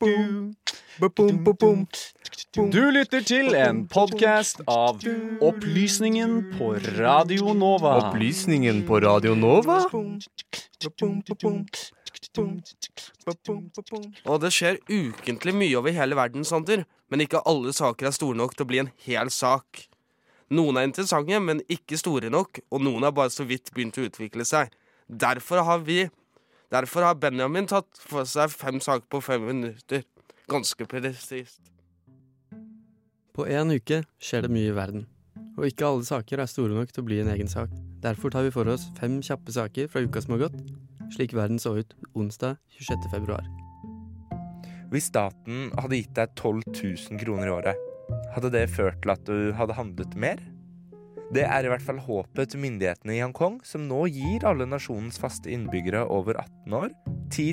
Du lytter til en podkast av Opplysningen på Radio Nova. Opplysningen på Radio Nova? Og det skjer ukentlig mye over hele verden, Sander. Men ikke alle saker er store nok til å bli en hel sak. Noen er interessante, men ikke store nok, og noen har bare så vidt begynt å utvikle seg. Derfor har vi Derfor har Benjamin tatt for seg fem saker på fem minutter. Ganske presist. På én uke skjer det mye i verden. Og ikke alle saker er store nok til å bli en egen sak. Derfor tar vi for oss fem kjappe saker fra uka som har gått, slik verden så ut onsdag 26. februar. Hvis staten hadde gitt deg 12 000 kroner i året, hadde det ført til at du hadde handlet mer? Det er i hvert fall håpet til myndighetene i Hongkong, som nå gir alle nasjonens faste innbyggere over 18 år 10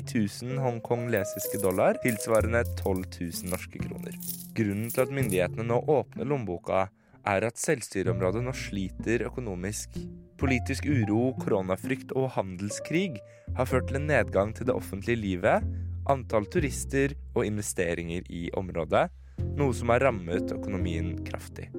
000 hongkonglesiske dollar, tilsvarende 12 000 norske kroner. Grunnen til at myndighetene nå åpner lommeboka, er at selvstyreområdet nå sliter økonomisk. Politisk uro, koronafrykt og handelskrig har ført til en nedgang til det offentlige livet, antall turister og investeringer i området, noe som har rammet økonomien kraftig.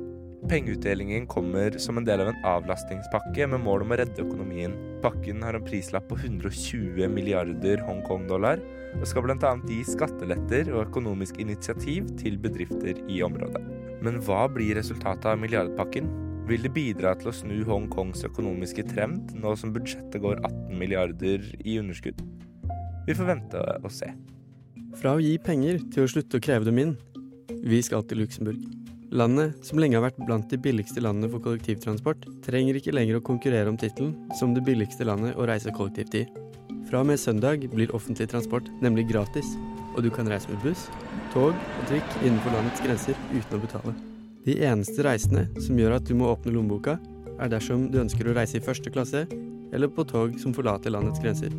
Pengeutdelingen kommer som en del av en avlastningspakke med mål om å redde økonomien. Pakken har en prislapp på 120 milliarder Hongkong-dollar og skal bl.a. gi skatteletter og økonomisk initiativ til bedrifter i området. Men hva blir resultatet av milliardpakken? Vil det bidra til å snu Hongkongs økonomiske trend, nå som budsjettet går 18 milliarder i underskudd? Vi får vente og se. Fra å gi penger til å slutte å kreve dem inn. Vi skal til Luxembourg. Landet, som lenge har vært blant de billigste landene for kollektivtransport, trenger ikke lenger å konkurrere om tittelen som det billigste landet å reise kollektivt i. Fra og med søndag blir offentlig transport nemlig gratis, og du kan reise med buss, tog og trikk innenfor landets grenser uten å betale. De eneste reisene som gjør at du må åpne lommeboka, er dersom du ønsker å reise i første klasse, eller på tog som forlater landets grenser.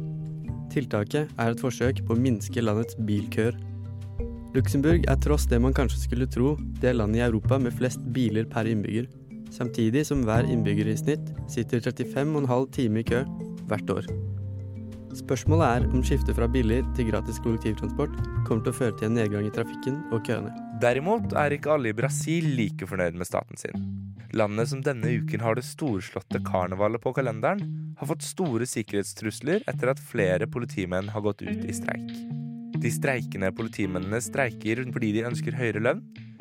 Tiltaket er et forsøk på å minske landets bilkøer Luxembourg er tross det man kanskje skulle tro, det landet i Europa med flest biler per innbygger, samtidig som hver innbygger i snitt sitter 35,5 timer i kø hvert år. Spørsmålet er om skiftet fra billig til gratis kollektivtransport kommer til å føre til en nedgang i trafikken og køene. Derimot er ikke alle i Brasil like fornøyd med staten sin. Landet som denne uken har det storslåtte karnevalet på kalenderen, har fått store sikkerhetstrusler etter at flere politimenn har gått ut i streik. De streikende politimennene streiker fordi de ønsker høyere lønn,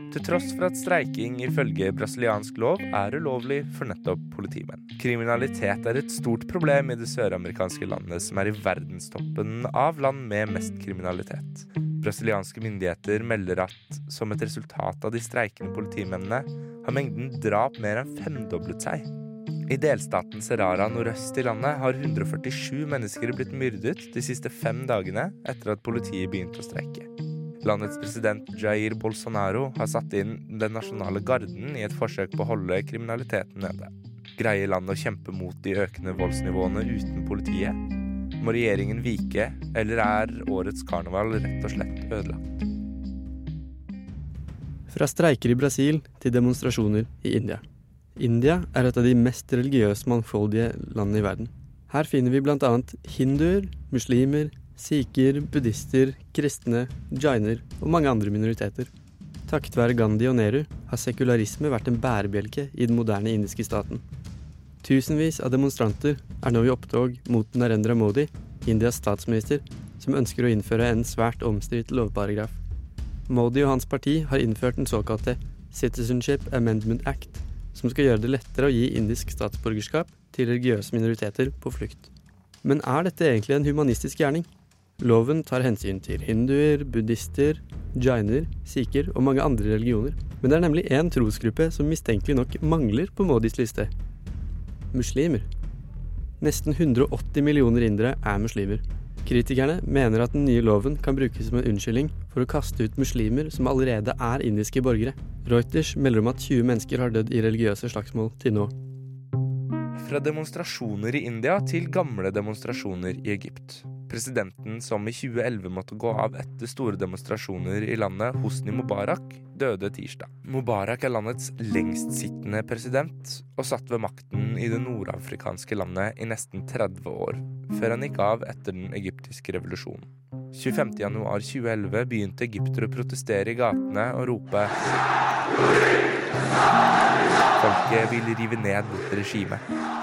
til tross for at streiking ifølge brasiliansk lov er ulovlig for nettopp politimenn. Kriminalitet er et stort problem i det søramerikanske landet som er i verdenstoppen av land med mest kriminalitet. Brasilianske myndigheter melder at som et resultat av de streikende politimennene har mengden drap mer enn femdoblet seg. I delstaten Serara nordøst i landet har 147 mennesker blitt myrdet de siste fem dagene etter at politiet begynte å streike. Landets president Jair Bolsonaro har satt inn den nasjonale garden i et forsøk på å holde kriminaliteten nede. Greier landet å kjempe mot de økende voldsnivåene uten politiet? Må regjeringen vike, eller er årets karneval rett og slett ødelagt? Fra streiker i Brasil til demonstrasjoner i India. India er et av de mest religiøst mangfoldige landene i verden. Her finner vi bl.a. hinduer, muslimer, sikher, buddhister, kristne, jainer og mange andre minoriteter. Takket være Gandhi og Nehru har sekularisme vært en bærebjelke i den moderne indiske staten. Tusenvis av demonstranter er nå i opptog mot Narendra Modi, Indias statsminister, som ønsker å innføre en svært omstridt lovparagraf. Modi og hans parti har innført den såkalte Citizenship Amendment Act, som skal gjøre det lettere å gi indisk statsborgerskap til religiøse minoriteter på flukt. Men er dette egentlig en humanistisk gjerning? Loven tar hensyn til hinduer, buddhister, jainer, sikher og mange andre religioner. Men det er nemlig én trosgruppe som mistenkelig nok mangler på Modis liste. Muslimer. Nesten 180 millioner indere er muslimer. Kritikerne mener at den nye loven kan brukes som en unnskyldning for å kaste ut muslimer som allerede er indiske borgere. Reuters melder om at 20 mennesker har dødd i religiøse slagsmål til nå. Fra demonstrasjoner i India til gamle demonstrasjoner i Egypt. Presidenten som i 2011 måtte gå av etter store demonstrasjoner i landet, Hosni Mubarak, døde tirsdag. Mubarak er landets lengstsittende president, og satt ved makten i det nordafrikanske landet i nesten 30 år, før han gikk av etter den egyptiske revolusjonen. 25.1.2011 begynte egyptere å protestere i gatene og rope Folket vil rive ned regimet.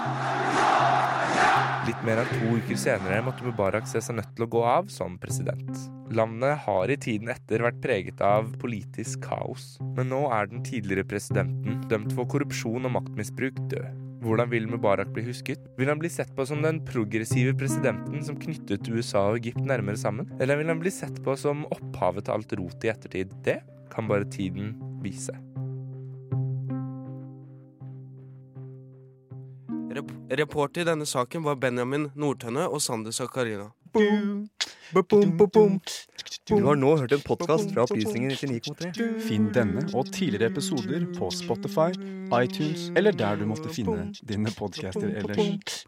Litt mer enn to uker senere måtte Mubarak se seg nødt til å gå av som president. Landet har i tiden etter vært preget av politisk kaos, men nå er den tidligere presidenten dømt for korrupsjon og maktmisbruk død. Hvordan vil Mubarak bli husket? Vil han bli sett på som den progressive presidenten som knyttet USA og Egypt nærmere sammen? Eller vil han bli sett på som opphavet til alt rot i ettertid? Det kan bare tiden vise. Rep reporter i denne saken var Benjamin Nordtønne og Sander Zakarina. Du har nå hørt en podkast fra Opplysningen 99,3. Finn denne og tidligere episoder på Spotify, iTunes eller der du måtte finne dine podcaster ellers.